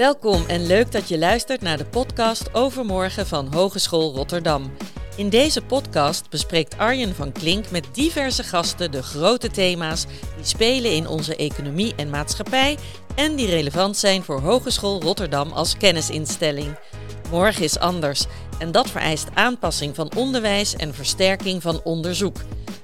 Welkom en leuk dat je luistert naar de podcast Overmorgen van Hogeschool Rotterdam. In deze podcast bespreekt Arjen van Klink met diverse gasten de grote thema's die spelen in onze economie en maatschappij en die relevant zijn voor Hogeschool Rotterdam als kennisinstelling. Morgen is anders en dat vereist aanpassing van onderwijs en versterking van onderzoek.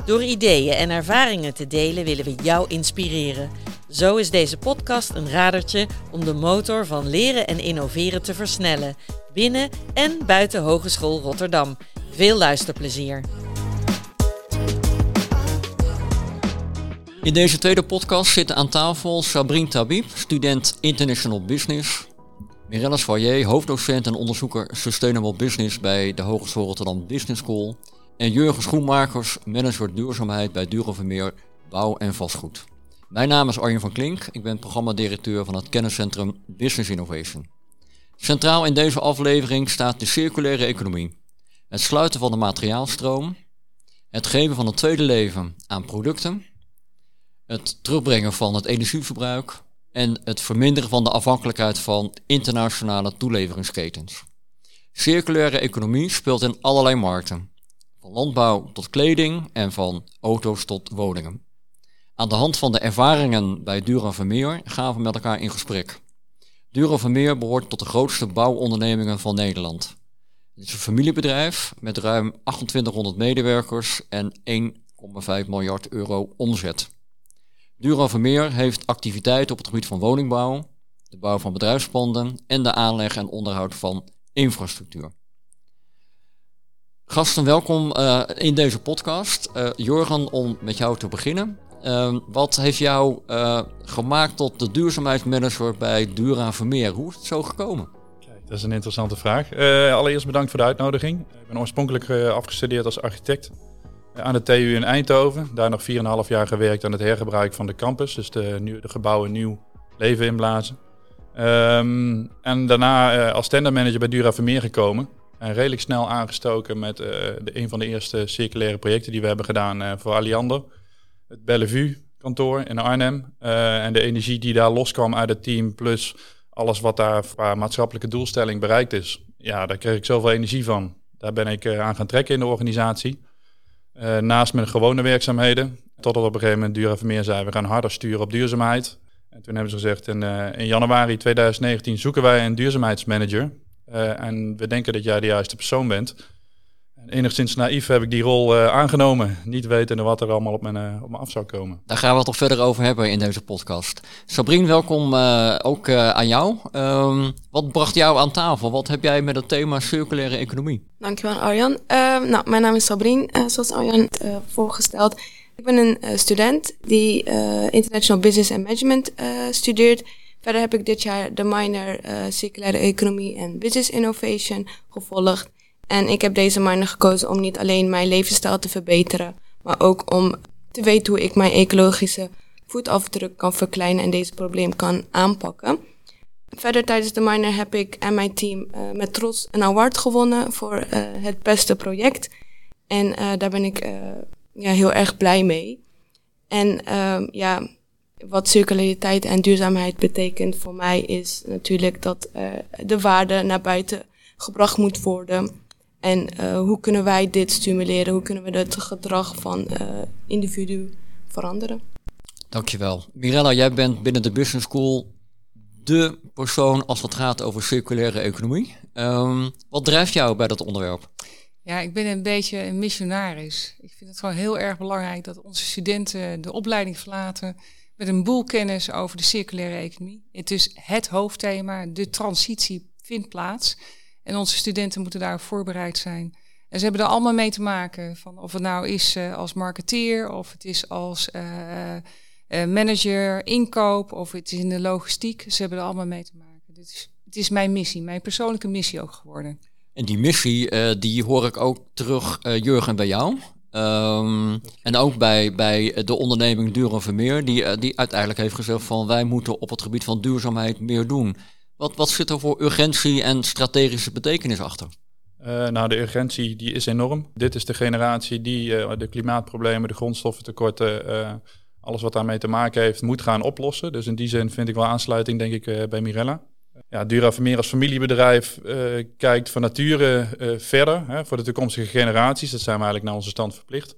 Door ideeën en ervaringen te delen willen we jou inspireren. Zo is deze podcast een radertje om de motor van leren en innoveren te versnellen, binnen en buiten Hogeschool Rotterdam. Veel luisterplezier. In deze tweede podcast zitten aan tafel Sabrine Tabib, student International Business. Mirella Soyer, hoofddocent en onderzoeker Sustainable Business bij de Hogeschool Rotterdam Business School. En Jurgen Schoenmakers, manager duurzaamheid bij Duro Vermeer Bouw en Vastgoed. Mijn naam is Arjen van Klink, ik ben programmadirecteur van het kenniscentrum Business Innovation. Centraal in deze aflevering staat de circulaire economie. Het sluiten van de materiaalstroom, het geven van een tweede leven aan producten, het terugbrengen van het energieverbruik en het verminderen van de afhankelijkheid van internationale toeleveringsketens. Circulaire economie speelt in allerlei markten, van landbouw tot kleding en van auto's tot woningen. Aan de hand van de ervaringen bij Dura Vermeer gaan we met elkaar in gesprek. Dura Vermeer behoort tot de grootste bouwondernemingen van Nederland. Het is een familiebedrijf met ruim 2800 medewerkers en 1,5 miljard euro omzet. Dura Vermeer heeft activiteiten op het gebied van woningbouw, de bouw van bedrijfspanden en de aanleg en onderhoud van infrastructuur. Gasten, welkom uh, in deze podcast. Uh, Jorgen, om met jou te beginnen. Uh, wat heeft jou gemaakt tot de duurzaamheidsmanager bij Dura Vermeer? Hoe is het zo gekomen? Dat is een interessante vraag. allereerst bedankt voor de uitnodiging. Ik ben oorspronkelijk afgestudeerd als architect aan de TU in Eindhoven. Daar nog 4,5 jaar gewerkt aan het hergebruik van de campus. Dus de, de gebouwen nieuw leven inblazen. Um, en daarna als tendermanager bij Dura Vermeer gekomen. En redelijk snel aangestoken met de, een van de eerste circulaire projecten die we hebben gedaan voor Alliander. Het Bellevue kantoor in Arnhem. Uh, en de energie die daar loskwam uit het team, plus alles wat daar qua maatschappelijke doelstelling bereikt is. Ja, daar kreeg ik zoveel energie van. Daar ben ik aan gaan trekken in de organisatie. naast mijn gewone werkzaamheden. Totdat op een gegeven moment Dura Vermeer zei, we gaan harder sturen op duurzaamheid. En toen hebben ze gezegd, in, in januari 2019 zoeken wij een duurzaamheidsmanager. En we denken dat jij de juiste persoon bent. En enigszins naïef heb ik die rol uh, aangenomen, niet wetende wat er allemaal op me, uh, op me af zou komen. Daar gaan we het toch verder over hebben in deze podcast. Sabrine, welkom ook aan jou. Um, wat bracht jou aan tafel? Wat heb jij met het thema circulaire economie? Dankjewel Arjan. Ehm, nou, mijn naam is Sabrine, zoals Arjan voorgesteld. Ik ben een student die International Business and Management studeert. Verder heb ik dit jaar de minor uh, circulaire economie en business innovation gevolgd. En ik heb deze minor gekozen om niet alleen mijn levensstijl te verbeteren, maar ook om te weten hoe ik mijn ecologische voetafdruk kan verkleinen en deze probleem kan aanpakken. Verder tijdens de minor heb ik en mijn team uh, met trots een award gewonnen voor uh, het beste project. En daar ben ik ja, heel erg blij mee. En ehm, ja, wat circulariteit en duurzaamheid betekent voor mij is natuurlijk dat de waarde naar buiten gebracht moet worden. En uh, hoe kunnen wij dit stimuleren? Hoe kunnen we het gedrag van uh, individu veranderen? Dankjewel. Mirella, jij bent binnen de Business School de persoon als het gaat over circulaire economie. Um, wat drijft jou bij dat onderwerp? Ja, ik ben een beetje een missionaris. Ik vind het gewoon heel erg belangrijk dat onze studenten de opleiding verlaten met een boel kennis over de circulaire economie. Het is het hoofdthema, de transitie vindt plaats. En onze studenten moeten daar voorbereid zijn. En ze hebben er allemaal mee te maken, van of het nou is uh, als marketeer, of het is als uh, uh, manager, inkoop, of het is in de logistiek. Ze hebben er allemaal mee te maken. Dit is, het is mijn missie, mijn persoonlijke missie ook geworden. En die missie, die hoor ik ook terug, Jurgen, bij jou. Um, en ook bij, bij de onderneming Duren Vermeer, die, eh, die uiteindelijk heeft gezegd van wij moeten op het gebied van duurzaamheid meer doen. Wat, wat zit er voor urgentie en strategische betekenis achter? Uh, nou, de urgentie die is enorm. Dit is de generatie die uh, de klimaatproblemen, de grondstoffentekorten, uh, alles wat daarmee te maken heeft, moet gaan oplossen. Dus in die zin vind ik wel aansluiting, denk ik, bij Mirella. ja, Dura Vermeer als familiebedrijf kijkt van nature verder hè, voor de toekomstige generaties. Dat zijn we eigenlijk naar onze stand verplicht.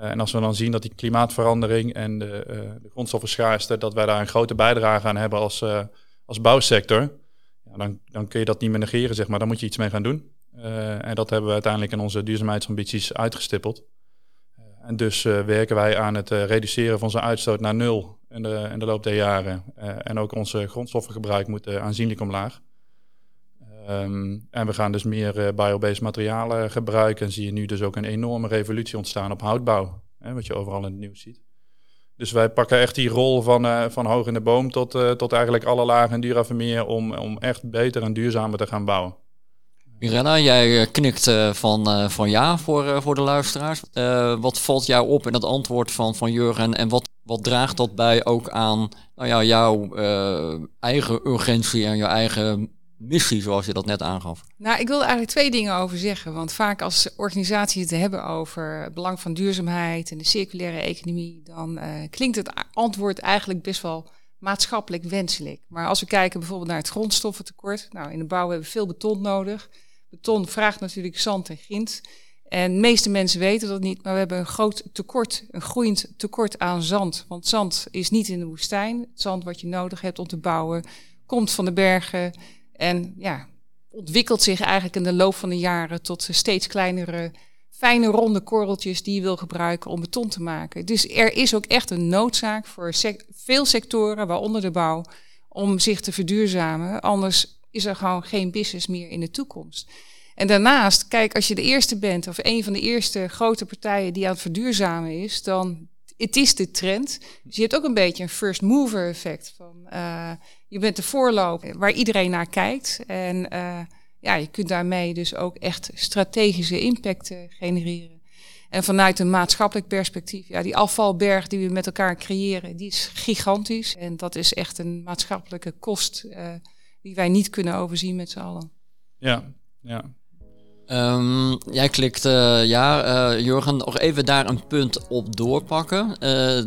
En als we dan zien dat die klimaatverandering en de, de grondstoffenschaarste, dat wij daar een grote bijdrage aan hebben als, als bouwsector, dan, dan kun je dat niet meer negeren, zeg maar. Dan moet je iets mee gaan doen. en dat hebben we uiteindelijk in onze duurzaamheidsambities uitgestippeld. en dus werken wij aan het reduceren van onze uitstoot naar nul in de, in de loop der jaren. En ook onze grondstoffengebruik moet aanzienlijk omlaag. Um, en we gaan dus meer biobased materialen gebruiken. En zie je nu dus ook een enorme revolutie ontstaan op houtbouw. Hè, wat je overal in het nieuws ziet. Dus wij pakken echt die rol van, van hoog in de boom tot, tot eigenlijk alle lagen in Duravermeer om, om echt beter en duurzamer te gaan bouwen. Mirella, jij knikt van, van ja voor, voor de luisteraars. wat valt jou op in het antwoord van, van Jurgen en wat wat draagt dat bij ook aan nou ja, jouw eigen urgentie en jouw eigen missie, zoals je dat net aangaf? Nou, ik wil er eigenlijk twee dingen over zeggen. Want vaak als organisaties het hebben over het belang van duurzaamheid en de circulaire economie, dan uh, klinkt het antwoord eigenlijk best wel maatschappelijk wenselijk. Maar als we kijken bijvoorbeeld naar het grondstoffentekort, nou in de bouw hebben we veel beton nodig. Beton vraagt natuurlijk zand en grind. En de meeste mensen weten dat niet, maar we hebben een groot tekort, een groeiend tekort aan zand. Want zand is niet in de woestijn. Het zand wat je nodig hebt om te bouwen, komt van de bergen en ja, ontwikkelt zich eigenlijk in de loop van de jaren tot steeds kleinere, fijne ronde korreltjes die je wil gebruiken om beton te maken. Dus er is ook echt een noodzaak voor veel sectoren, waaronder de bouw, om zich te verduurzamen. Anders is er gewoon geen business meer in de toekomst. En daarnaast, kijk, als je de eerste bent of een van de eerste grote partijen die aan het verduurzamen is, dan het is de trend. Dus je hebt ook een beetje een first mover effect. Van, uh, je bent de voorloper waar iedereen naar kijkt. En uh, ja, je kunt daarmee dus ook echt strategische impact genereren. En vanuit een maatschappelijk perspectief, ja, die afvalberg die we met elkaar creëren, die is gigantisch. En dat is echt een maatschappelijke kost die wij niet kunnen overzien met z'n allen. Ja, ja. Um, jij klikt, uh, ja, uh, Jurgen, nog even daar een punt op doorpakken. Uh,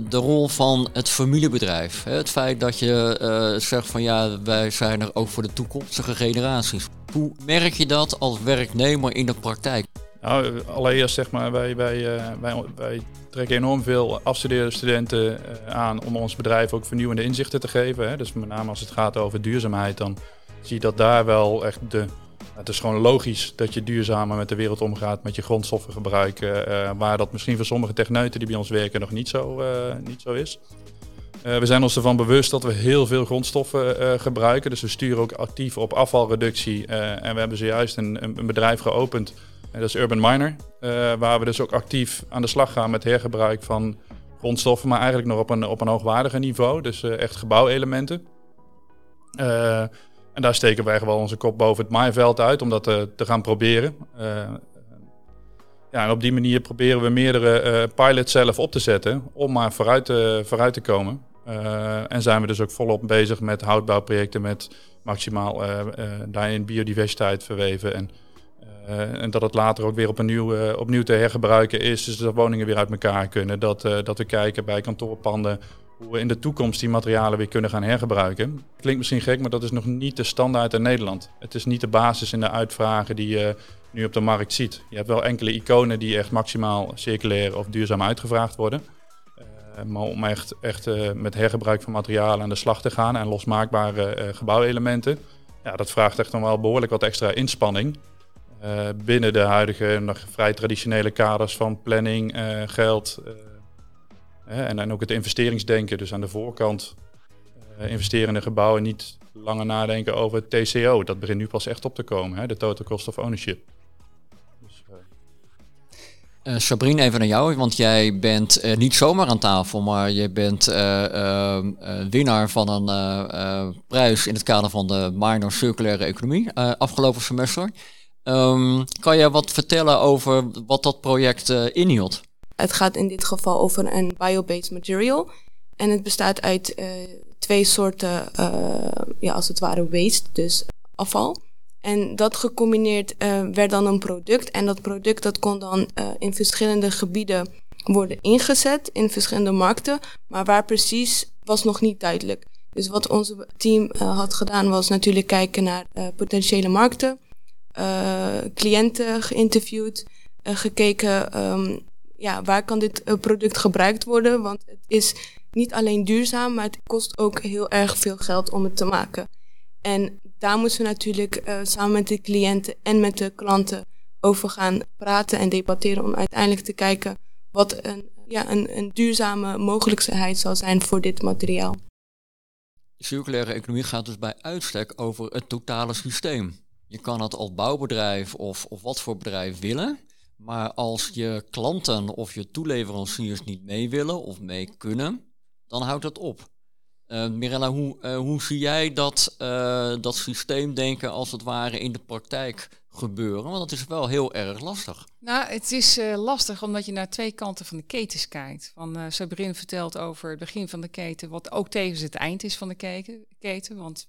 de rol van het familiebedrijf. Hè? Het feit dat je zegt van ja, wij zijn er ook voor de toekomstige generaties. Hoe merk je dat als werknemer in de praktijk? Nou, allereerst zeg maar, wij, wij, wij, wij trekken enorm veel afstudeerde studenten aan om ons bedrijf ook vernieuwende inzichten te geven. Hè? Dus met name als het gaat over duurzaamheid, dan zie je dat daar wel echt de het is gewoon logisch dat je duurzamer met de wereld omgaat, met je grondstoffengebruik, uh, waar dat misschien voor sommige techneuten die bij ons werken nog niet zo, uh, niet zo is. Uh, we zijn ons ervan bewust dat we heel veel grondstoffen gebruiken, dus we sturen ook actief op afvalreductie. en we hebben zojuist een, een bedrijf geopend, dat is Urban Miner, waar we dus ook actief aan de slag gaan met hergebruik van grondstoffen, maar eigenlijk nog op een, op een hoogwaardiger niveau, dus echt gebouwelementen. En daar steken wij gewoon onze kop boven het maaiveld uit om dat te, eh, te gaan proberen. Uh, ja, en op die manier proberen we meerdere uh, pilots zelf op te zetten om maar vooruit, te, vooruit te komen. En zijn we dus ook volop bezig met houtbouwprojecten met maximaal daarin biodiversiteit verweven. En, en dat het later ook weer op een nieuw, opnieuw te hergebruiken is. Dus dat woningen weer uit elkaar kunnen. Dat, dat we kijken bij kantoorpanden hoe we in de toekomst die materialen weer kunnen gaan hergebruiken. Klinkt misschien gek, maar dat is nog niet de standaard in Nederland. Het is niet de basis in de uitvragen die je nu op de markt ziet. Je hebt wel enkele iconen die echt maximaal circulair of duurzaam uitgevraagd worden. Uh, maar om echt, echt uh, met hergebruik van materialen aan de slag te gaan en losmaakbare uh, gebouwelementen, ja, dat vraagt echt nog wel behoorlijk wat extra inspanning. binnen de huidige nog vrij traditionele kaders van planning, geld, en, en ook het investeringsdenken, dus aan de voorkant uh, investeren in een niet langer nadenken over TCO. Dat begint nu pas echt op te komen, hè, de total cost of ownership. Dus, uh... Sabrine, even naar jou, want jij bent niet zomaar aan tafel, maar je bent winnaar van een prijs in het kader van de Minor Circulaire Economie afgelopen semester. Um, kan je wat vertellen over wat dat project inhield? Het gaat in dit geval over een biobased material. En het bestaat uit uh, twee soorten, uh, ja, als het ware waste, dus afval. En dat gecombineerd uh, werd dan een product. En dat product dat kon dan in verschillende gebieden worden ingezet, in verschillende markten. Maar waar precies was nog niet duidelijk. Dus wat onze team had gedaan was natuurlijk kijken naar potentiële markten, cliënten geïnterviewd, gekeken um, ja, waar kan dit product gebruikt worden, want het is niet alleen duurzaam, maar het kost ook heel erg veel geld om het te maken. En daar moeten we natuurlijk uh, samen met de cliënten en met de klanten over gaan praten en debatteren om uiteindelijk te kijken wat een, ja, een, een duurzame mogelijkheid zal zijn voor dit materiaal. Circulaire economie gaat dus bij uitstek over het totale systeem. Je kan het als bouwbedrijf of, of wat voor bedrijf willen. Maar als je klanten of je toeleveranciers niet mee willen of mee kunnen, dan houdt het op. Uh, Mirella, hoe, uh, hoe zie jij dat, uh, dat systeemdenken als het ware in de praktijk gebeuren? Want dat is wel heel erg lastig. Nou, het is lastig omdat je naar twee kanten van de ketens kijkt. Van, uh, vertelt over het begin van de keten, wat ook tevens het eind is van de keten. keten want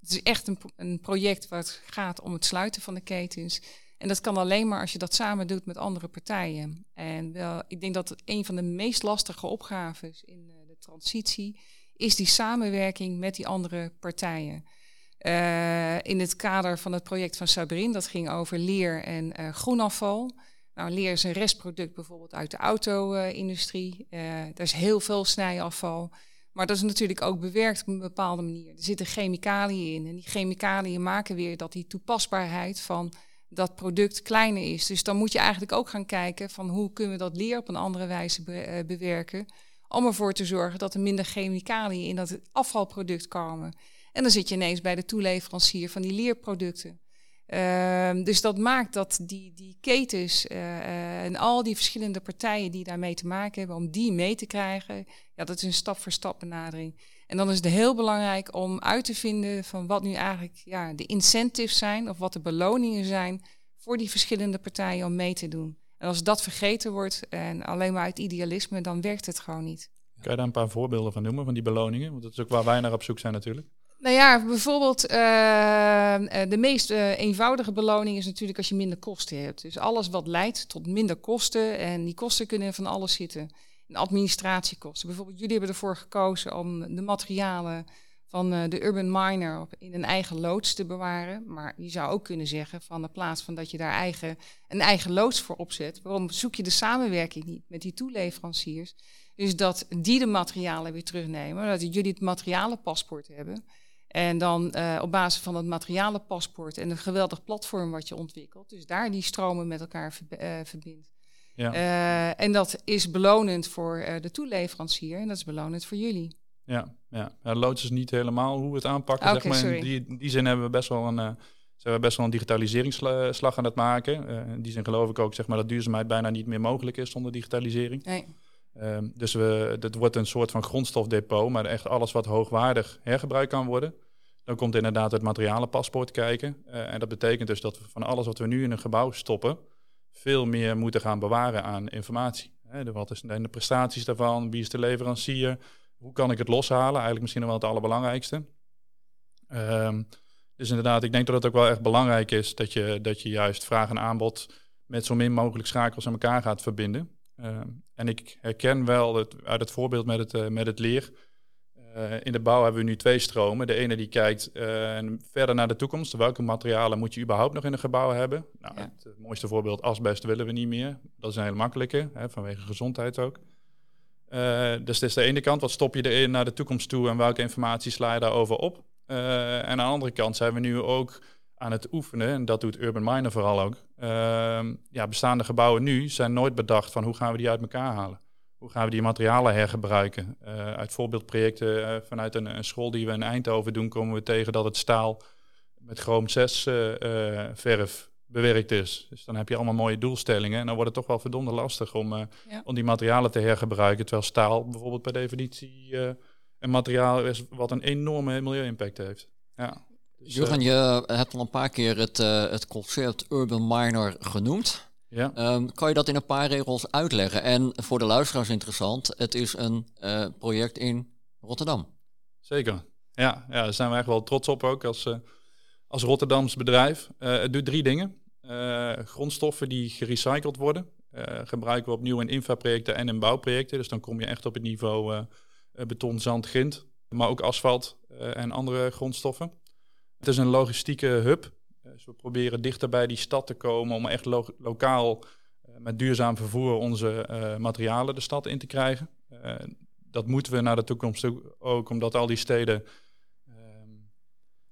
het is echt een, een project waar het gaat om het sluiten van de ketens. En dat kan alleen maar als je dat samen doet met andere partijen. En wel, ik denk dat een van de meest lastige opgaves in de transitie is die samenwerking met die andere partijen. Uh, in het kader van het project van Sabrin, dat ging over leer en uh, groenafval. Nou, leer is een restproduct bijvoorbeeld uit de auto-industrie. Er is heel veel snijafval. Maar dat is natuurlijk ook bewerkt op een bepaalde manier. Er zitten chemicaliën in. En die chemicaliën maken weer dat die toepasbaarheid van dat product kleiner is. Dus dan moet je eigenlijk ook gaan kijken van hoe kunnen we dat leer op een andere wijze be bewerken om ervoor te zorgen dat er minder chemicaliën in dat afvalproduct komen. En dan zit je ineens bij de toeleverancier van die leerproducten. Uh, dus dat maakt dat die, die ketens uh, en al die verschillende partijen die daarmee te maken hebben, om die mee te krijgen, ja, dat is een stap voor stap benadering. En dan is het heel belangrijk om uit te vinden van wat nu eigenlijk ja, de incentives zijn of wat de beloningen zijn voor die verschillende partijen om mee te doen. En als dat vergeten wordt en alleen maar uit idealisme, dan werkt het gewoon niet. Kan je daar een paar voorbeelden van noemen, van die beloningen? Want dat is ook waar wij naar op zoek zijn natuurlijk. Nou ja, bijvoorbeeld uh, de meest uh, eenvoudige beloning is natuurlijk als je minder kosten hebt. Dus alles wat leidt tot minder kosten. En die kosten kunnen van alles zitten. In administratiekosten. Bijvoorbeeld, jullie hebben ervoor gekozen om de materialen van uh, de urban miner op, in een eigen loods te bewaren. Maar je zou ook kunnen zeggen, van in plaats van dat je daar eigen, een eigen loods voor opzet, waarom zoek je de samenwerking niet met die toeleveranciers? Dus dat die de materialen weer terugnemen, dat jullie het materialenpaspoort hebben. En dan uh, op basis van het materialenpaspoort en het geweldig platform wat je ontwikkelt, dus daar die stromen met elkaar ver, uh, verbindt. Ja. Uh, en dat is belonend voor de toeleverancier en dat is belonend voor jullie. Ja, ja. ja loods is niet helemaal hoe we het aanpakken. Okay, zeg maar. In die, die zin hebben we best wel een, uh, zijn we best wel een digitaliseringsslag aan het maken. In die zin geloof ik ook zeg maar, dat duurzaamheid bijna niet meer mogelijk is zonder digitalisering. Nee. Um, dus we, dat wordt een soort van grondstofdepot, maar echt alles wat hoogwaardig hergebruikt kan worden. Dan komt inderdaad het materialenpaspoort kijken. En dat betekent dus dat we van alles wat we nu in een gebouw stoppen, veel meer moeten gaan bewaren aan informatie. Wat zijn de prestaties daarvan? Wie is de leverancier? hoe kan ik het loshalen? Eigenlijk misschien wel het allerbelangrijkste. Um, dus inderdaad, ik denk dat het ook wel echt belangrijk is dat je, dat je juist vraag en aanbod met zo min mogelijk schakels aan elkaar gaat verbinden. Um, en ik herken wel het, uit het voorbeeld met het, uh, met het leer. Uh, in de bouw hebben we nu twee stromen. De ene die kijkt uh, verder naar de toekomst. Welke materialen moet je überhaupt nog in een gebouw hebben? Nou, ja. het, het, mooiste voorbeeld, asbest willen we niet meer. Dat is een hele makkelijke, hè, vanwege gezondheid ook. Uh, dus dat is de ene kant, wat stop je erin naar de toekomst toe en welke informatie sla je daarover op? En aan de andere kant zijn we nu ook aan het oefenen, en dat doet Urban Miner vooral ook. Uh, ja, bestaande gebouwen nu zijn nooit bedacht van hoe gaan we die uit elkaar halen? Hoe gaan we die materialen hergebruiken? Uh, uit voorbeeldprojecten vanuit een, een, school die we in Eindhoven doen, komen we tegen dat het staal met chroom 6 verf bewerkt is. Dus dan heb je allemaal mooie doelstellingen. En dan wordt het toch wel verdomde lastig om, uh, om die materialen te hergebruiken. Terwijl staal bijvoorbeeld per definitie uh, een materiaal is wat een enorme milieu-impact heeft. Ja. Dus, Jurgen, uh, je hebt al een paar keer het, het concept Urban Miner genoemd. Ja. Um, kan je dat in een paar regels uitleggen? En voor de luisteraars interessant, het is een project in Rotterdam. Zeker. Ja, ja, daar zijn we echt wel trots op ook als als Rotterdams bedrijf. Uh, het doet drie dingen. Grondstoffen die gerecycled worden, gebruiken we opnieuw in infraprojecten en in bouwprojecten. Dus dan kom je echt op het niveau beton, zand, grind. maar ook asfalt en andere grondstoffen. Het is een logistieke hub. Dus we proberen dichter bij die stad te komen om echt lokaal met duurzaam vervoer onze materialen de stad in te krijgen. dat moeten we naar de toekomst ook, omdat al die steden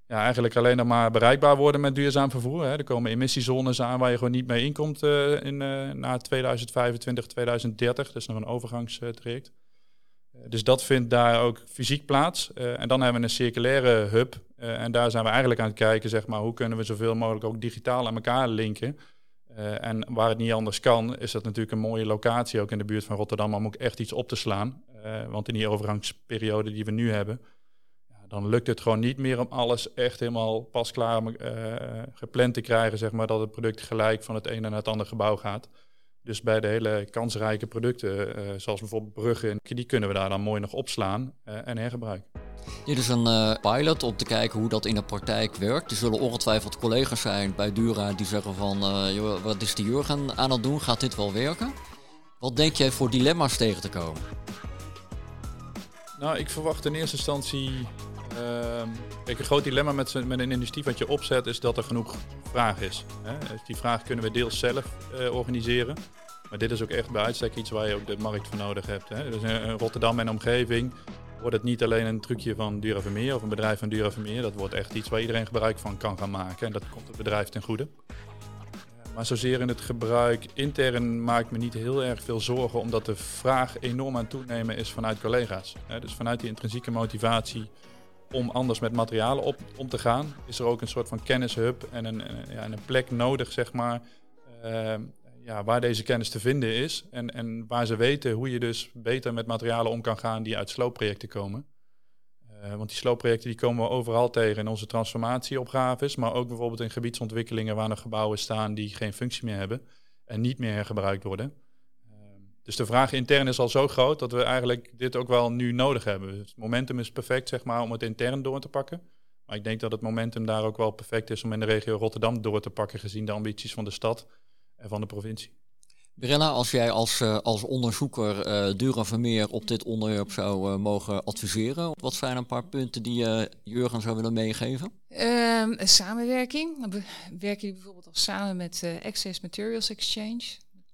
ja, eigenlijk alleen nog maar bereikbaar worden met duurzaam vervoer. Hè. Er komen emissiezones aan waar je gewoon niet mee inkomt uh, in, uh, na 2025, 2030. Dat is nog een overgangstraject. Dus dat vindt daar ook fysiek plaats. en dan hebben we een circulaire hub. En daar zijn we eigenlijk aan het kijken, zeg maar, hoe kunnen we zoveel mogelijk ook digitaal aan elkaar linken. en waar het niet anders kan, is dat natuurlijk een mooie locatie ook in de buurt van Rotterdam om ook echt iets op te slaan. want in die overgangsperiode die we nu hebben, dan lukt het gewoon niet meer om alles echt helemaal pasklaar uh, gepland te krijgen, zeg maar, dat het product gelijk van het ene naar het andere gebouw gaat. Dus bij de hele kansrijke producten, uh, zoals bijvoorbeeld bruggen, die kunnen we daar dan mooi nog opslaan uh, en hergebruiken. Dit is een pilot om te kijken hoe dat in de praktijk werkt. Er zullen ongetwijfeld collega's zijn bij Dura die zeggen van, joh, wat is die Jurgen aan het doen? Gaat dit wel werken? Wat denk jij voor dilemma's tegen te komen? Nou, ik verwacht in eerste instantie kijk, een groot dilemma met, met een industrie wat je opzet is dat er genoeg vraag is. Hè? Dus die vraag kunnen we deels zelf uh, organiseren. Maar dit is ook echt bij uitstek iets waar je ook de markt voor nodig hebt. Hè? Dus in Rotterdam en omgeving wordt het niet alleen een trucje van Duravermeer of een bedrijf van Duravermeer. Dat wordt echt iets waar iedereen gebruik van kan gaan maken. En dat komt het bedrijf ten goede. Maar zozeer in het gebruik intern maak ik me niet heel erg veel zorgen, omdat de vraag enorm aan toenemen is vanuit collega's. Dus vanuit die intrinsieke motivatie om anders met materialen op, om te gaan, is er ook een soort van kennishub en een, ja, een plek nodig, zeg maar, uh, ja, waar deze kennis te vinden is. En, en waar ze weten hoe je dus beter met materialen om kan gaan die uit sloopprojecten komen. Uh, want die sloopprojecten die komen we overal tegen in onze transformatieopgaves, maar ook bijvoorbeeld in gebiedsontwikkelingen waar nog gebouwen staan die geen functie meer hebben en niet meer hergebruikt worden. Dus de vraag intern is al zo groot dat we eigenlijk dit ook wel nu nodig hebben. Het momentum is perfect zeg maar, om het intern door te pakken. Maar ik denk dat het momentum daar ook wel perfect is om in de regio Rotterdam door te pakken, gezien de ambities van de stad en van de provincie. Birella, als jij als, uh, als onderzoeker uh, Dura Vermeer op dit onderwerp zou uh, mogen adviseren, wat zijn een paar punten die je Jurgen zou willen meegeven? Um, samenwerking. Dan werk je bijvoorbeeld al samen met Access Materials Exchange.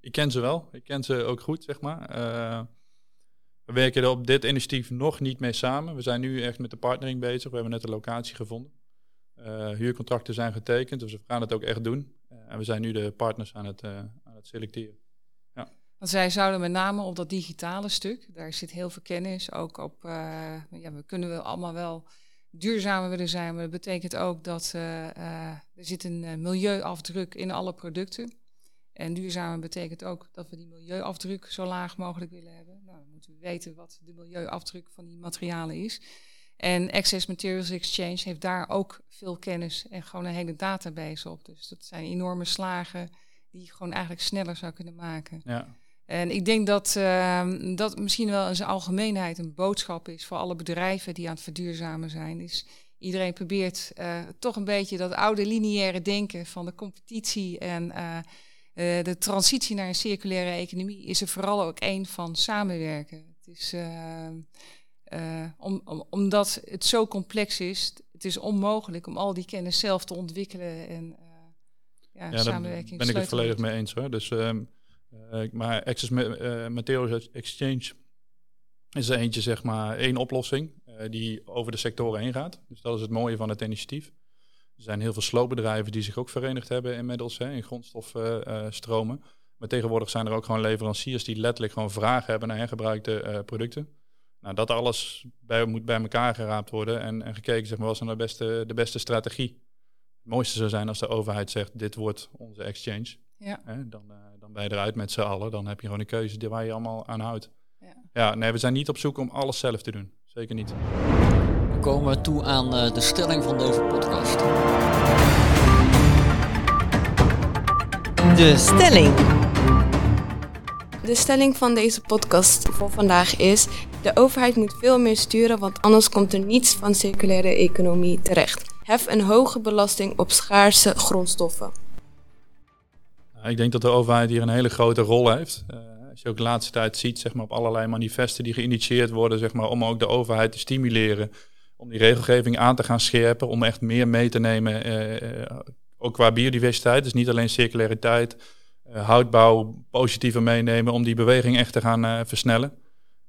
Ik ken ze wel. Ik ken ze ook goed, zeg maar. Uh, we werken er op dit initiatief nog niet mee samen. We zijn nu echt met de partnering bezig. We hebben net een locatie gevonden. Uh, huurcontracten zijn getekend, dus we gaan het ook echt doen. Uh, en we zijn nu de partners aan het, aan het selecteren. Ja. Want zij zouden met name op dat digitale stuk, daar zit heel veel kennis, ook op, ja, we kunnen wel allemaal wel duurzamer willen zijn, maar dat betekent ook dat er zit een milieuafdruk in alle producten. En duurzamer betekent ook dat we die milieuafdruk zo laag mogelijk willen hebben. Nou, dan moeten we weten wat de milieuafdruk van die materialen is. En Access Materials Exchange heeft daar ook veel kennis en gewoon een hele database op. Dus dat zijn enorme slagen die je gewoon eigenlijk sneller zou kunnen maken. Ja. En ik denk dat uh, dat misschien wel in zijn algemeenheid een boodschap is voor alle bedrijven die aan het verduurzamen zijn. Is iedereen probeert uh, toch een beetje dat oude lineaire denken van de competitie en uh, uh, de transitie naar een circulaire economie is er vooral ook één van samenwerken. Het is, uh, uh, om, om, omdat het zo complex is, het is onmogelijk om al die kennis zelf te ontwikkelen en ja, ja, samenwerking. Daar ben ik het volledig mee eens hoor. Dus, ehm, maar Access Materials Exchange is er eentje, zeg maar, één oplossing die over de sectoren heen gaat. Dus dat is het mooie van het initiatief. Er zijn heel veel sloopbedrijven die zich ook verenigd hebben inmiddels hè, in grondstofstromen. Maar tegenwoordig zijn er ook gewoon leveranciers die letterlijk gewoon vragen hebben naar hergebruikte uh, producten. Nou, dat alles bij, moet bij elkaar geraapt worden en, en gekeken zeg maar, wat is nou de beste, de beste strategie. Het mooiste zou zijn als de overheid zegt, dit wordt onze exchange. Ja. Hè, dan, uh, dan ben je eruit met z'n allen. Dan heb je gewoon een keuze waar je allemaal aan houdt. Ja. ja, nee, we zijn niet op zoek om alles zelf te doen. Zeker niet komen we toe aan eh, de stelling van deze podcast. De stelling. De stelling van deze podcast voor vandaag is: de overheid moet veel meer sturen, want anders komt er niets van circulaire economie terecht. Hef een hoge belasting op schaarse grondstoffen. Ik denk dat de overheid hier een hele grote rol heeft. Uh, als je ook de laatste tijd ziet, zeg maar, op allerlei manifesten die geïnitieerd worden, zeg maar, om ook de overheid te stimuleren om die regelgeving aan te gaan scherpen, om echt meer mee te nemen, uh, ook qua biodiversiteit. Dus niet alleen circulariteit, uh, houtbouw positiever meenemen, om die beweging echt te gaan versnellen.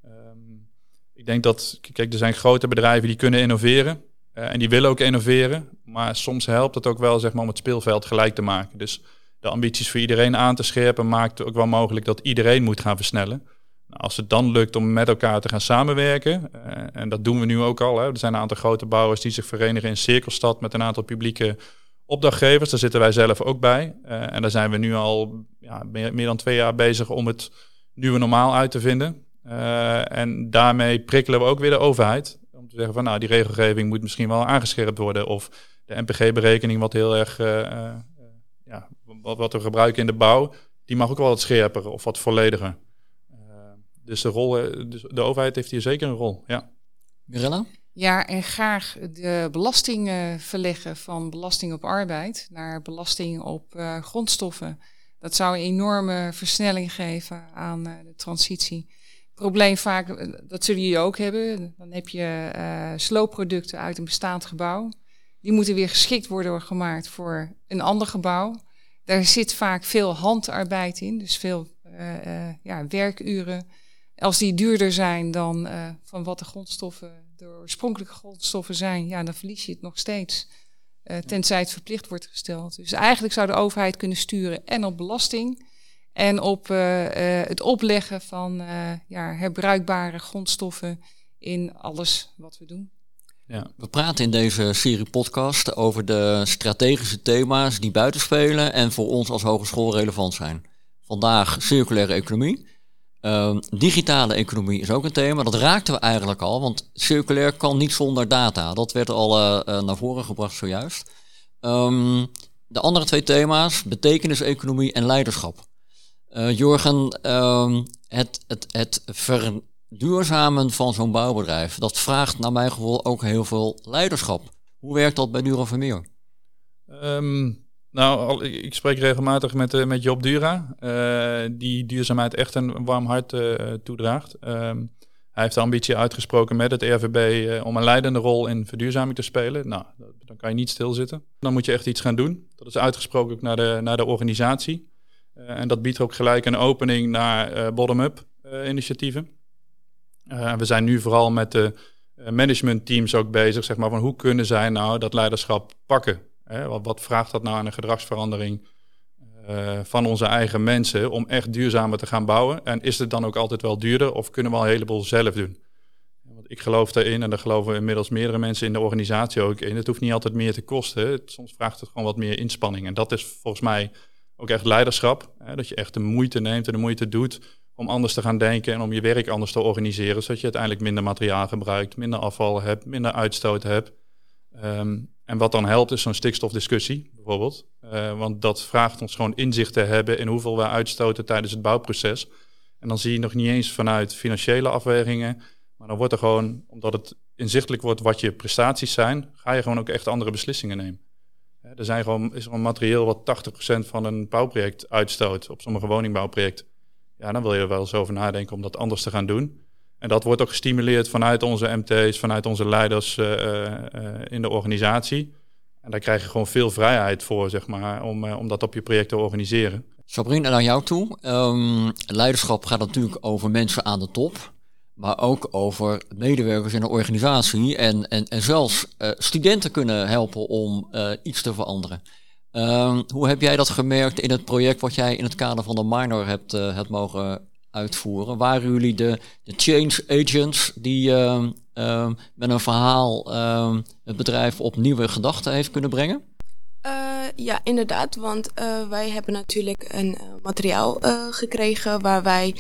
Um, ik denk dat, kijk, er zijn grote bedrijven die kunnen innoveren en die willen ook innoveren, maar soms helpt het ook wel, zeg maar, om het speelveld gelijk te maken. Dus de ambities voor iedereen aan te scherpen maakt ook wel mogelijk dat iedereen moet gaan versnellen. Als het dan lukt om met elkaar te gaan samenwerken, uh, en dat doen we nu ook al. Hè. Er zijn een aantal grote bouwers die zich verenigen in Cirkelstad met een aantal publieke opdrachtgevers. Daar zitten wij zelf ook bij. Uh, en daar zijn we nu al ja, meer, dan twee jaar bezig om het nieuwe normaal uit te vinden. Uh, en daarmee prikkelen we ook weer de overheid. Om te zeggen van nou, die regelgeving moet misschien wel aangescherpt worden. Of de NPG-berekening, wat heel erg ja, wat, wat we gebruiken in de bouw, die mag ook wel wat scherper of wat vollediger. Dus de, rol, eh, dus de overheid heeft hier zeker een rol. Ja. Mirella? Ja, en graag de belasting uh, verleggen van belasting op arbeid naar belasting op uh, grondstoffen. Dat zou een enorme versnelling geven aan uh, de transitie. Probleem vaak, dat zullen jullie ook hebben. Dan heb je sloopproducten uit een bestaand gebouw. Die moeten weer geschikt worden gemaakt voor een ander gebouw. Daar zit vaak veel handarbeid in, dus veel ja, werkuren als die duurder zijn dan uh, van wat de grondstoffen, de oorspronkelijke grondstoffen zijn, ja, dan verlies je het nog steeds. Uh, tenzij het verplicht wordt gesteld. Dus eigenlijk zou de overheid kunnen sturen en op belasting en op uh, het opleggen van ja, herbruikbare grondstoffen in alles wat we doen. Ja. We praten in deze serie podcast over de strategische thema's die buiten spelen en voor ons als hogeschool relevant zijn. Vandaag circulaire economie. Uh, digitale economie is ook een thema. Dat raakten we eigenlijk al, want circulair kan niet zonder data. Dat werd al uh, naar voren gebracht zojuist. Um, de andere twee thema's, betekeniseconomie en leiderschap. Uh, Jorgen, um, het, het, het verduurzamen van zo'n bouwbedrijf, dat vraagt naar mijn gevoel ook heel veel leiderschap. Hoe werkt dat bij Duro Vermeer? Nou, ik spreek regelmatig met, uh, met Job Dura, uh, die duurzaamheid echt een warm hart uh, toedraagt. Um, hij heeft de ambitie uitgesproken met het RVB om een leidende rol in verduurzaming te spelen. Nou, dan kan je niet stilzitten. Dan moet je echt iets gaan doen. Dat is uitgesproken ook naar de, naar de organisatie. en dat biedt ook gelijk een opening naar bottom-up initiatieven. we zijn nu vooral met de managementteams ook bezig, zeg maar, van hoe kunnen zij nou dat leiderschap pakken Wat, wat, vraagt dat nou aan een gedragsverandering uh, van onze eigen mensen om echt duurzamer te gaan bouwen? En is het dan ook altijd wel duurder of kunnen we al een heleboel zelf doen? Want ik geloof daarin en daar geloven inmiddels meerdere mensen in de organisatie ook in. Het hoeft niet altijd meer te kosten. Soms vraagt het gewoon wat meer inspanning. En dat is volgens mij ook echt leiderschap. Hè, dat je echt de moeite neemt en de moeite doet om anders te gaan denken en om je werk anders te organiseren, zodat je uiteindelijk minder materiaal gebruikt, minder afval hebt, minder uitstoot hebt. Um, en wat dan helpt is zo'n stikstofdiscussie bijvoorbeeld. Uh, want dat vraagt ons gewoon inzicht te hebben in hoeveel we uitstoten tijdens het bouwproces. En dan zie je nog niet eens vanuit financiële afwegingen. Maar dan wordt er gewoon, omdat het inzichtelijk wordt wat je prestaties zijn, ga je gewoon ook echt andere beslissingen nemen. Er zijn gewoon, is een materieel wat 80% van een bouwproject uitstoot op sommige woningbouwprojecten. Ja, dan wil je er wel eens over nadenken om dat anders te gaan doen. En dat wordt ook gestimuleerd vanuit onze MT's, vanuit onze leiders uh, uh, in de organisatie. En daar krijg je gewoon veel vrijheid voor, zeg maar, om, om dat op je project te organiseren. Sabrina, naar jou toe. Um, leiderschap gaat natuurlijk over mensen aan de top, maar ook over medewerkers in de organisatie. En, en, en zelfs studenten kunnen helpen om iets te veranderen. Um, hoe heb jij dat gemerkt in het project wat jij in het kader van de minor hebt, hebt mogen uitvoeren? Waren jullie de, change agents die uh, uh, met een verhaal uh, het bedrijf op nieuwe gedachten heeft kunnen brengen? Uh, ja, inderdaad, want uh, wij hebben natuurlijk een uh, materiaal gekregen waar wij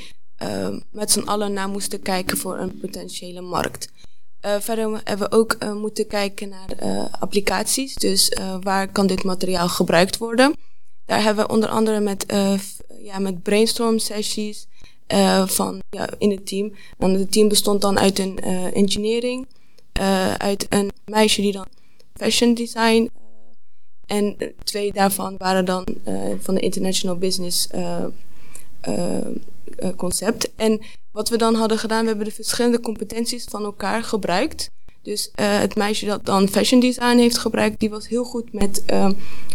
met z'n allen naar moesten kijken voor een potentiële markt. verder hebben we ook moeten kijken naar applicaties, dus waar kan dit materiaal gebruikt worden. Daar hebben we onder andere met, ja, met brainstorm sessies uh, van, ja, in het team. En het team bestond dan uit een uh, engineering, uh, uit een meisje die dan fashion design. en twee daarvan waren dan van de international business concept. En wat we dan hadden gedaan, we hebben de verschillende competenties van elkaar gebruikt. Dus het meisje dat dan fashion design heeft gebruikt, die was heel goed met, uh,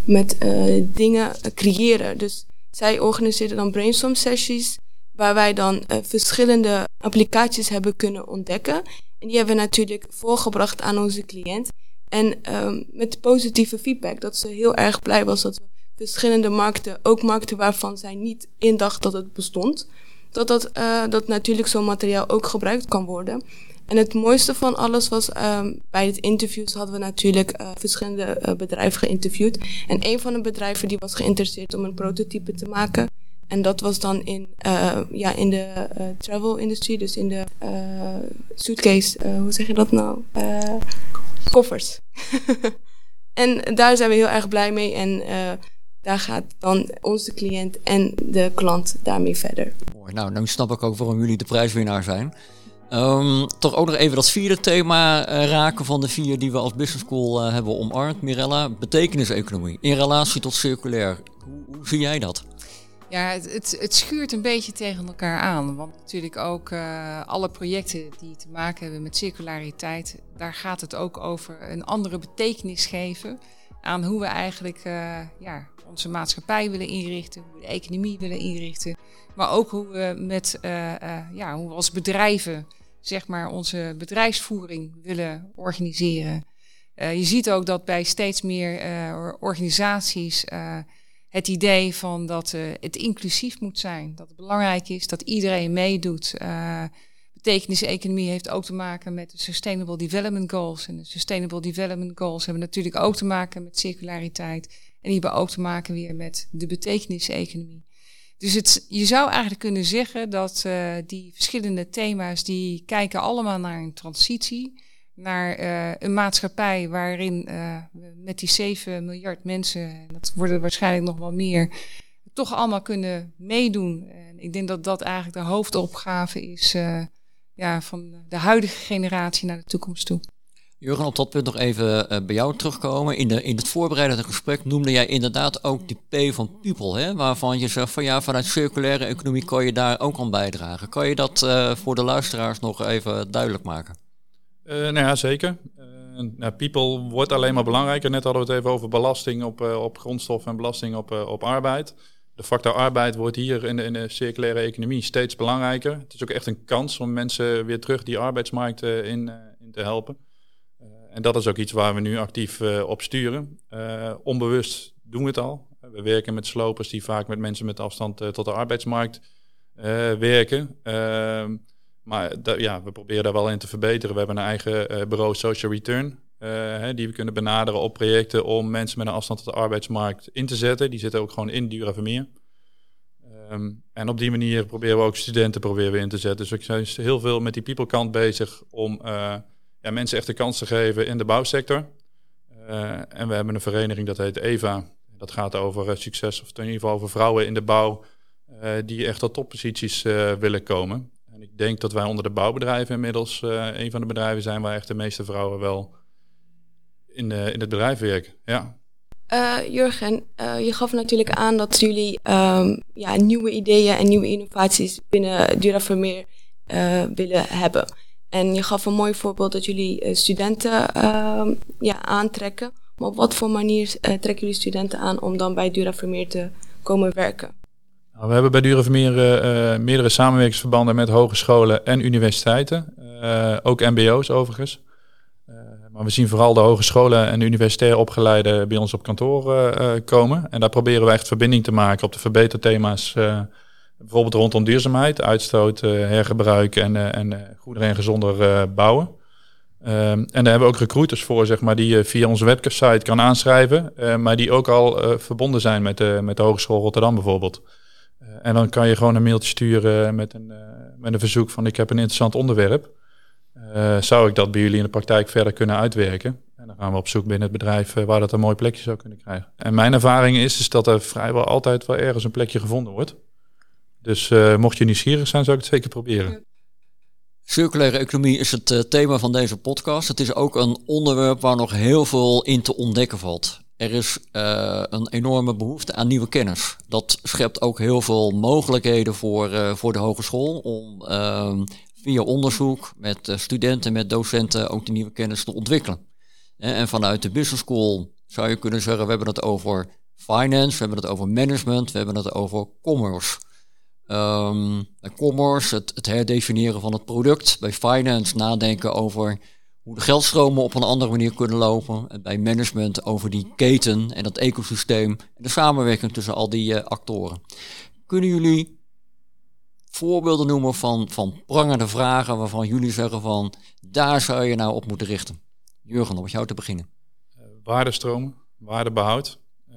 met dingen creëren. Dus zij organiseerde dan brainstorm sessies, waar wij dan verschillende applicaties hebben kunnen ontdekken. En die hebben we natuurlijk voorgebracht aan onze cliënt. En um, met positieve feedback, dat ze heel erg blij was dat we verschillende markten, ook markten waarvan zij niet indacht dat het bestond, dat, dat, dat natuurlijk zo'n materiaal ook gebruikt kan worden. En het mooiste van alles was, um, bij het interviews hadden we natuurlijk uh, verschillende bedrijven geïnterviewd. En een van de bedrijven die was geïnteresseerd om een prototype te maken. En dat was dan in, uh, ja, in de travel industrie, dus in de suitcase, hoe zeg je dat nou? koffers. en daar zijn we heel erg blij mee. En daar gaat dan onze cliënt en de klant daarmee verder. Mooi, nou, nu snap ik ook waarom jullie de prijswinnaar zijn. Um, toch ook nog even dat vierde thema raken van de vier die we als Business School uh, hebben omarmd. Mirella, betekeniseconomie in relatie tot circulair. Hoe, hoe zie jij dat? Ja, het, het, schuurt een beetje tegen elkaar aan. Want natuurlijk ook uh, alle projecten die te maken hebben met circulariteit, daar gaat het ook over een andere betekenis geven aan hoe we eigenlijk ja, onze maatschappij willen inrichten, hoe we de economie willen inrichten. Maar ook hoe we met ja, hoe we als bedrijven zeg maar, onze bedrijfsvoering willen organiseren. Je ziet ook dat bij steeds meer organisaties het idee van dat het inclusief moet zijn. Dat het belangrijk is dat iedereen meedoet. Betekenis-economie heeft ook te maken met de Sustainable Development Goals. En de Sustainable Development Goals hebben natuurlijk ook te maken met circulariteit. En die hebben ook te maken weer met de betekenis-economie. Dus het, je zou eigenlijk kunnen zeggen dat uh, die verschillende thema's, die kijken allemaal naar een transitie. Naar uh, een maatschappij waarin uh, we met die 7 miljard mensen, en dat worden waarschijnlijk nog wel meer, toch allemaal kunnen meedoen. En ik denk dat dat eigenlijk de hoofdopgave is ja, van de huidige generatie naar de toekomst toe. Jurgen, op dat punt nog even bij jou terugkomen. In, de, in het voorbereidende gesprek noemde jij inderdaad ook die P van people, hè? waarvan je zegt van ja, vanuit circulaire economie kan je daar ook aan bijdragen. Kan je dat voor de luisteraars nog even duidelijk maken? Uh, nou ja, zeker. Nou, people wordt alleen maar belangrijker. Net hadden we het even over belasting op, op grondstof en belasting op, op arbeid. De factor arbeid wordt hier in de, in de, circulaire economie steeds belangrijker. Het is ook echt een kans om mensen weer terug die arbeidsmarkt in, in te helpen. En dat is ook iets waar we nu actief op sturen. Onbewust doen we het al. We werken met slopers die vaak met mensen met afstand tot de arbeidsmarkt werken. Ehm, maar ja, we proberen daar wel in te verbeteren. We hebben een eigen bureau Social Return. Hè, die we kunnen benaderen op projecten om mensen met een afstand tot de arbeidsmarkt in te zetten. Die zitten ook gewoon in Dura Vermeer. Um, en op die manier proberen we ook studenten proberen we in te zetten. Dus we zijn heel veel met die people kant bezig om ja, mensen echt de kans te geven in de bouwsector. En we hebben een vereniging dat heet EVA. Dat gaat over succes, of in ieder geval over vrouwen in de bouw die echt tot topposities willen komen. En ik denk dat wij onder de bouwbedrijven inmiddels een van de bedrijven zijn waar echt de meeste vrouwen wel in, in het bedrijf werken. Ja. Jurgen, je gaf natuurlijk aan dat jullie um, ja, nieuwe ideeën en nieuwe innovaties binnen Duravermeer willen hebben. En je gaf een mooi voorbeeld dat jullie uh, studenten uh, ja, aantrekken. Maar op wat voor manier uh, trekken jullie studenten aan om dan bij Dura Vermeer te komen werken? Nou, we hebben bij Dura Vermeer eh, meerdere samenwerkingsverbanden met hogescholen en universiteiten. ook mbo's overigens. maar we zien vooral de hogescholen en universitair opgeleiden bij ons op kantoor komen. En daar proberen we echt verbinding te maken op de verbeterthema's Bijvoorbeeld rondom duurzaamheid, uitstoot, uh, hergebruik en, uh, en uh, goeder en gezonder bouwen. Um, en daar hebben we ook recruiters voor, zeg maar, die je via onze website kan aanschrijven, maar die ook al verbonden zijn met, de met de Hogeschool Rotterdam bijvoorbeeld. En dan kan je gewoon een mailtje sturen met een, met een verzoek van ik heb een interessant onderwerp. zou ik dat bij jullie in de praktijk verder kunnen uitwerken? En dan gaan we op zoek binnen het bedrijf waar dat een mooi plekje zou kunnen krijgen. En mijn ervaring is, is dat er vrijwel altijd wel ergens een plekje gevonden wordt. Dus mocht je nieuwsgierig zijn, zou ik het zeker proberen. Circulaire economie is het thema van deze podcast. Het is ook een onderwerp waar nog heel veel in te ontdekken valt. Er is uh, een enorme behoefte aan nieuwe kennis. Dat schept ook heel veel mogelijkheden voor, uh, voor de hogeschool om uh, via onderzoek met studenten, met docenten ook de nieuwe kennis te ontwikkelen. En vanuit de business school zou je kunnen zeggen, we hebben het over finance, we hebben het over management, we hebben het over commerce. Bij commerce, het, het herdefiniëren van het product. Bij finance nadenken over hoe de geldstromen op een andere manier kunnen lopen. En bij management over die keten en dat ecosysteem en de samenwerking tussen al die uh, actoren. Kunnen jullie voorbeelden noemen van, van prangende vragen waarvan jullie zeggen van daar zou je nou op moeten richten? Jurgen, om met jou te beginnen. Uh, waardestromen, waardebehoud. Uh,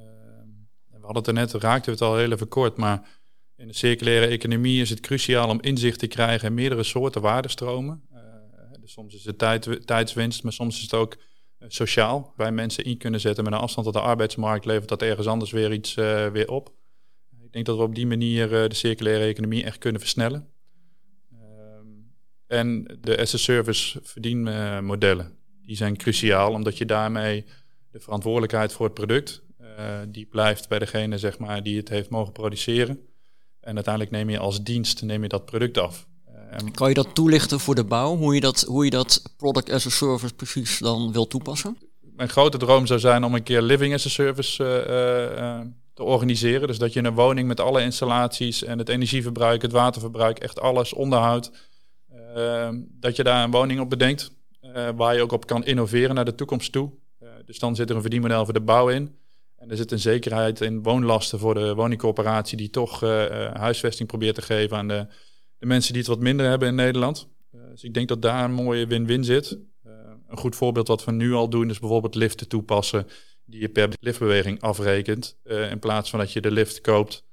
we hadden het er net, raakten we het al heel even kort, maar in de circulaire economie is het cruciaal om inzicht te krijgen in meerdere soorten waardestromen. Soms is het tijd, tijdswinst, maar soms is het ook uh, sociaal. Wij mensen in kunnen zetten met een afstand tot de arbeidsmarkt, levert dat ergens anders weer iets uh, weer op. Ik denk dat we op die manier de circulaire economie echt kunnen versnellen. Ehm, en de as-a-service verdienmodellen, die zijn cruciaal, omdat je daarmee de verantwoordelijkheid voor het product, die blijft bij degene zeg maar, die het heeft mogen produceren. En uiteindelijk neem je als dienst neem je dat product af. En kan je dat toelichten voor de bouw? Hoe je dat, hoe je dat product as a service precies dan wil toepassen? Mijn grote droom zou zijn om een keer living as a service uh, uh, te organiseren. Dus dat je een woning met alle installaties en het energieverbruik, het waterverbruik, echt alles, onderhoud. dat je daar een woning op bedenkt. waar je ook op kan innoveren naar de toekomst toe. dus dan zit er een verdienmodel voor de bouw in. En er zit een zekerheid in woonlasten voor de woningcorporatie die toch uh, huisvesting probeert te geven aan de, de, mensen die het wat minder hebben in Nederland. Uh, dus ik denk dat daar een mooie win-win zit. een goed voorbeeld wat we nu al doen is bijvoorbeeld liften toepassen die je per liftbeweging afrekent. in plaats van dat je de lift koopt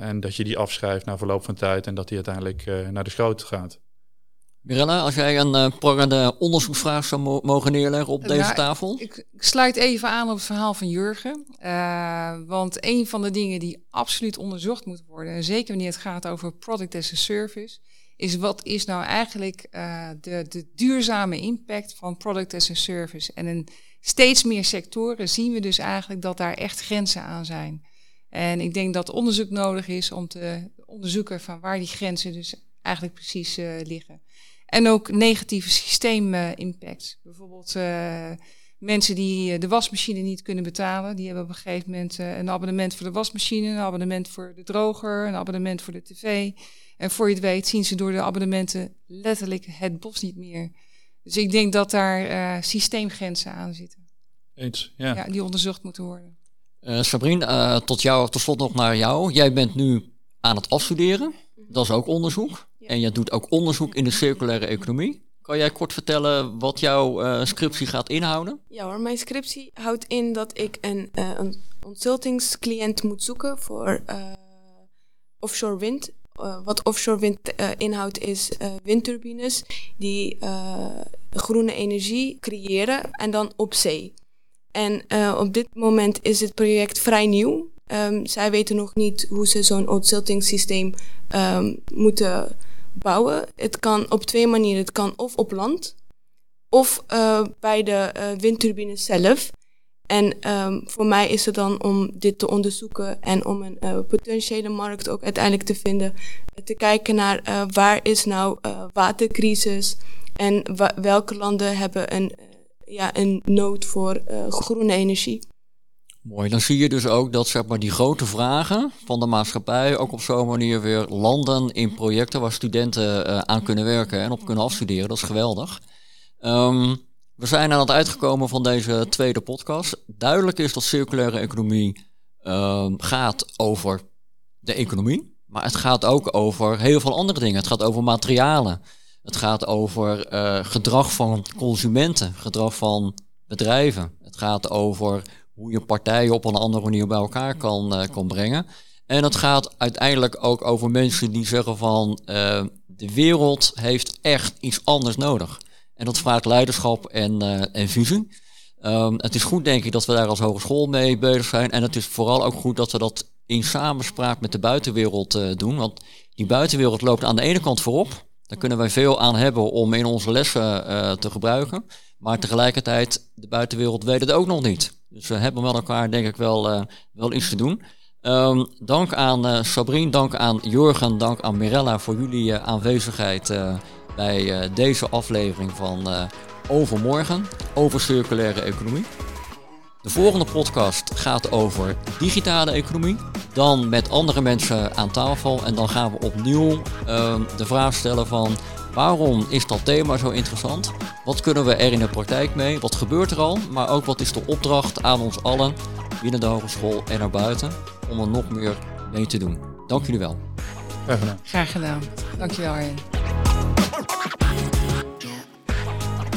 en dat je die afschrijft na verloop van tijd en dat die uiteindelijk naar de schroot gaat. Mirella, als jij een uh, prangende onderzoeksvraag zou mo mogen neerleggen op deze nou, tafel? Ik, ik, sluit even aan op het verhaal van Jurgen. Uh, want een van de dingen die absoluut onderzocht moet worden, en zeker wanneer het gaat over product as a service, is wat is nou eigenlijk uh, de, de duurzame impact van product as a service. En in steeds meer sectoren zien we dus eigenlijk dat daar echt grenzen aan zijn. En ik denk dat onderzoek nodig is om te onderzoeken van waar die grenzen dus eigenlijk precies liggen. En ook negatieve systeemimpact. Bijvoorbeeld uh, mensen die eh, de wasmachine niet kunnen betalen. Die hebben op een gegeven moment uh, een abonnement voor de wasmachine, een abonnement voor de droger, een abonnement voor de tv. En voor je het weet zien ze door de abonnementen letterlijk het bos niet meer. Dus ik denk dat daar uh, systeemgrenzen aan zitten. Eens, ja. ja die onderzocht moeten worden. Uh, Sabrine, tot jou, tot slot nog naar jou. Jij bent nu aan het afstuderen. Dat is ook onderzoek. En je doet ook onderzoek in de circulaire economie. Kan jij kort vertellen wat jouw uh, scriptie gaat inhouden? Ja hoor, mijn scriptie houdt in dat ik een, uh, een consultingscliënt moet zoeken voor uh, offshore wind. wat offshore wind inhoudt is windturbines die groene energie creëren en dan op zee. En op dit moment is het project vrij nieuw. Um, zij weten nog niet hoe ze zo'n consultingsysteem um, ehm, moeten bouwen. Het kan op twee manieren. Het kan of op land of uh, bij de uh, windturbines zelf. En um, voor mij is het dan om dit te onderzoeken en om een uh, potentiële markt ook uiteindelijk te vinden. te kijken naar waar is nou watercrisis en welke landen hebben een, ja, een nood voor groene energie. Mooi, dan zie je dus ook dat zeg maar, die grote vragen van de maatschappij ook op zo'n manier weer landen in projecten waar studenten uh, aan kunnen werken en op kunnen afstuderen. Dat is geweldig. Um, we zijn aan het uitgekomen van deze tweede podcast. Duidelijk is dat circulaire economie um, gaat over de economie, maar het gaat ook over heel veel andere dingen. Het gaat over materialen. Het gaat over uh, gedrag van consumenten, gedrag van bedrijven. Het gaat over hoe je partijen op een andere manier bij elkaar kan, kan brengen. En het gaat uiteindelijk ook over mensen die zeggen van uh, de wereld heeft echt iets anders nodig. En dat vraagt leiderschap en, uh, en visie. Um, het is goed denk ik dat we daar als hogeschool mee bezig zijn. En het is vooral ook goed dat we dat in samenspraak met de buitenwereld doen. Want die buitenwereld loopt aan de ene kant voorop. Daar kunnen wij veel aan hebben om in onze lessen uh, te gebruiken. Maar tegelijkertijd, de buitenwereld weet het ook nog niet. Dus we hebben met elkaar denk ik wel, uh, wel iets te doen. Um, dank aan uh, Sabrine, dank aan Jorgen, dank aan Mirella voor jullie aanwezigheid bij deze aflevering van Overmorgen, over circulaire economie. De volgende podcast gaat over digitale economie. Dan met andere mensen aan tafel. En dan gaan we opnieuw uh, de vraag stellen van waarom is dat thema zo interessant? Wat kunnen we er in de praktijk mee? Wat gebeurt er al? Maar ook wat is de opdracht aan ons allen binnen de hogeschool en naar buiten om er nog meer mee te doen? Dank jullie wel. Graag gedaan. Graag gedaan. Dankjewel Arjen.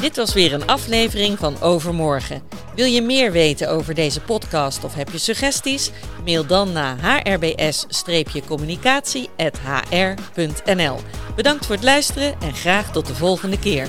Dit was weer een aflevering van Overmorgen. Wil je meer weten over deze podcast of heb je suggesties? Mail dan naar hrbs-communicatie.hr.nl. Bedankt voor het luisteren en graag tot de volgende keer.